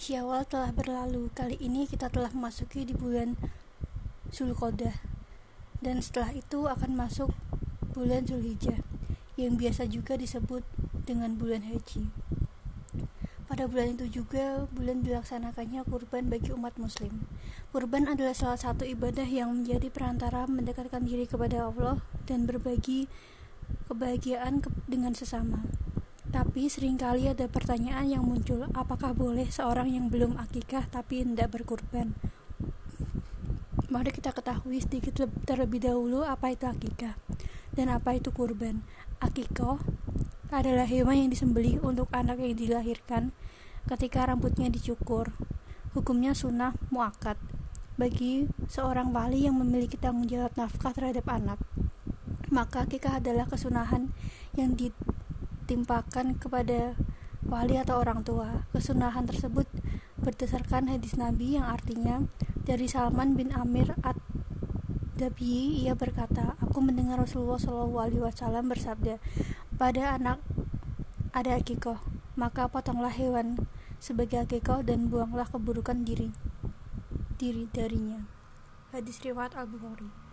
Syawal telah berlalu. Kali ini kita telah memasuki di bulan Zulqodah. Dan setelah itu akan masuk bulan Zulhijjah yang biasa juga disebut dengan bulan haji. Pada bulan itu juga bulan dilaksanakannya kurban bagi umat muslim. Kurban adalah salah satu ibadah yang menjadi perantara mendekatkan diri kepada Allah dan berbagi kebahagiaan dengan sesama. Tapi sering kali ada pertanyaan yang muncul, apakah boleh seorang yang belum akikah tapi tidak berkurban? Mari kita ketahui sedikit terlebih dahulu apa itu akikah dan apa itu kurban. Akikah adalah hewan yang disembelih untuk anak yang dilahirkan ketika rambutnya dicukur. Hukumnya sunnah muakat bagi seorang wali yang memiliki tanggung jawab nafkah terhadap anak. Maka akikah adalah kesunahan yang di ditimpakan kepada wali atau orang tua. Kesunahan tersebut berdasarkan hadis Nabi yang artinya dari Salman bin Amir at Dabi ia berkata, aku mendengar Rasulullah Shallallahu Alaihi Wasallam bersabda, pada anak ada akikoh, maka potonglah hewan sebagai akikoh dan buanglah keburukan diri diri darinya. Hadis riwayat Al Bukhari.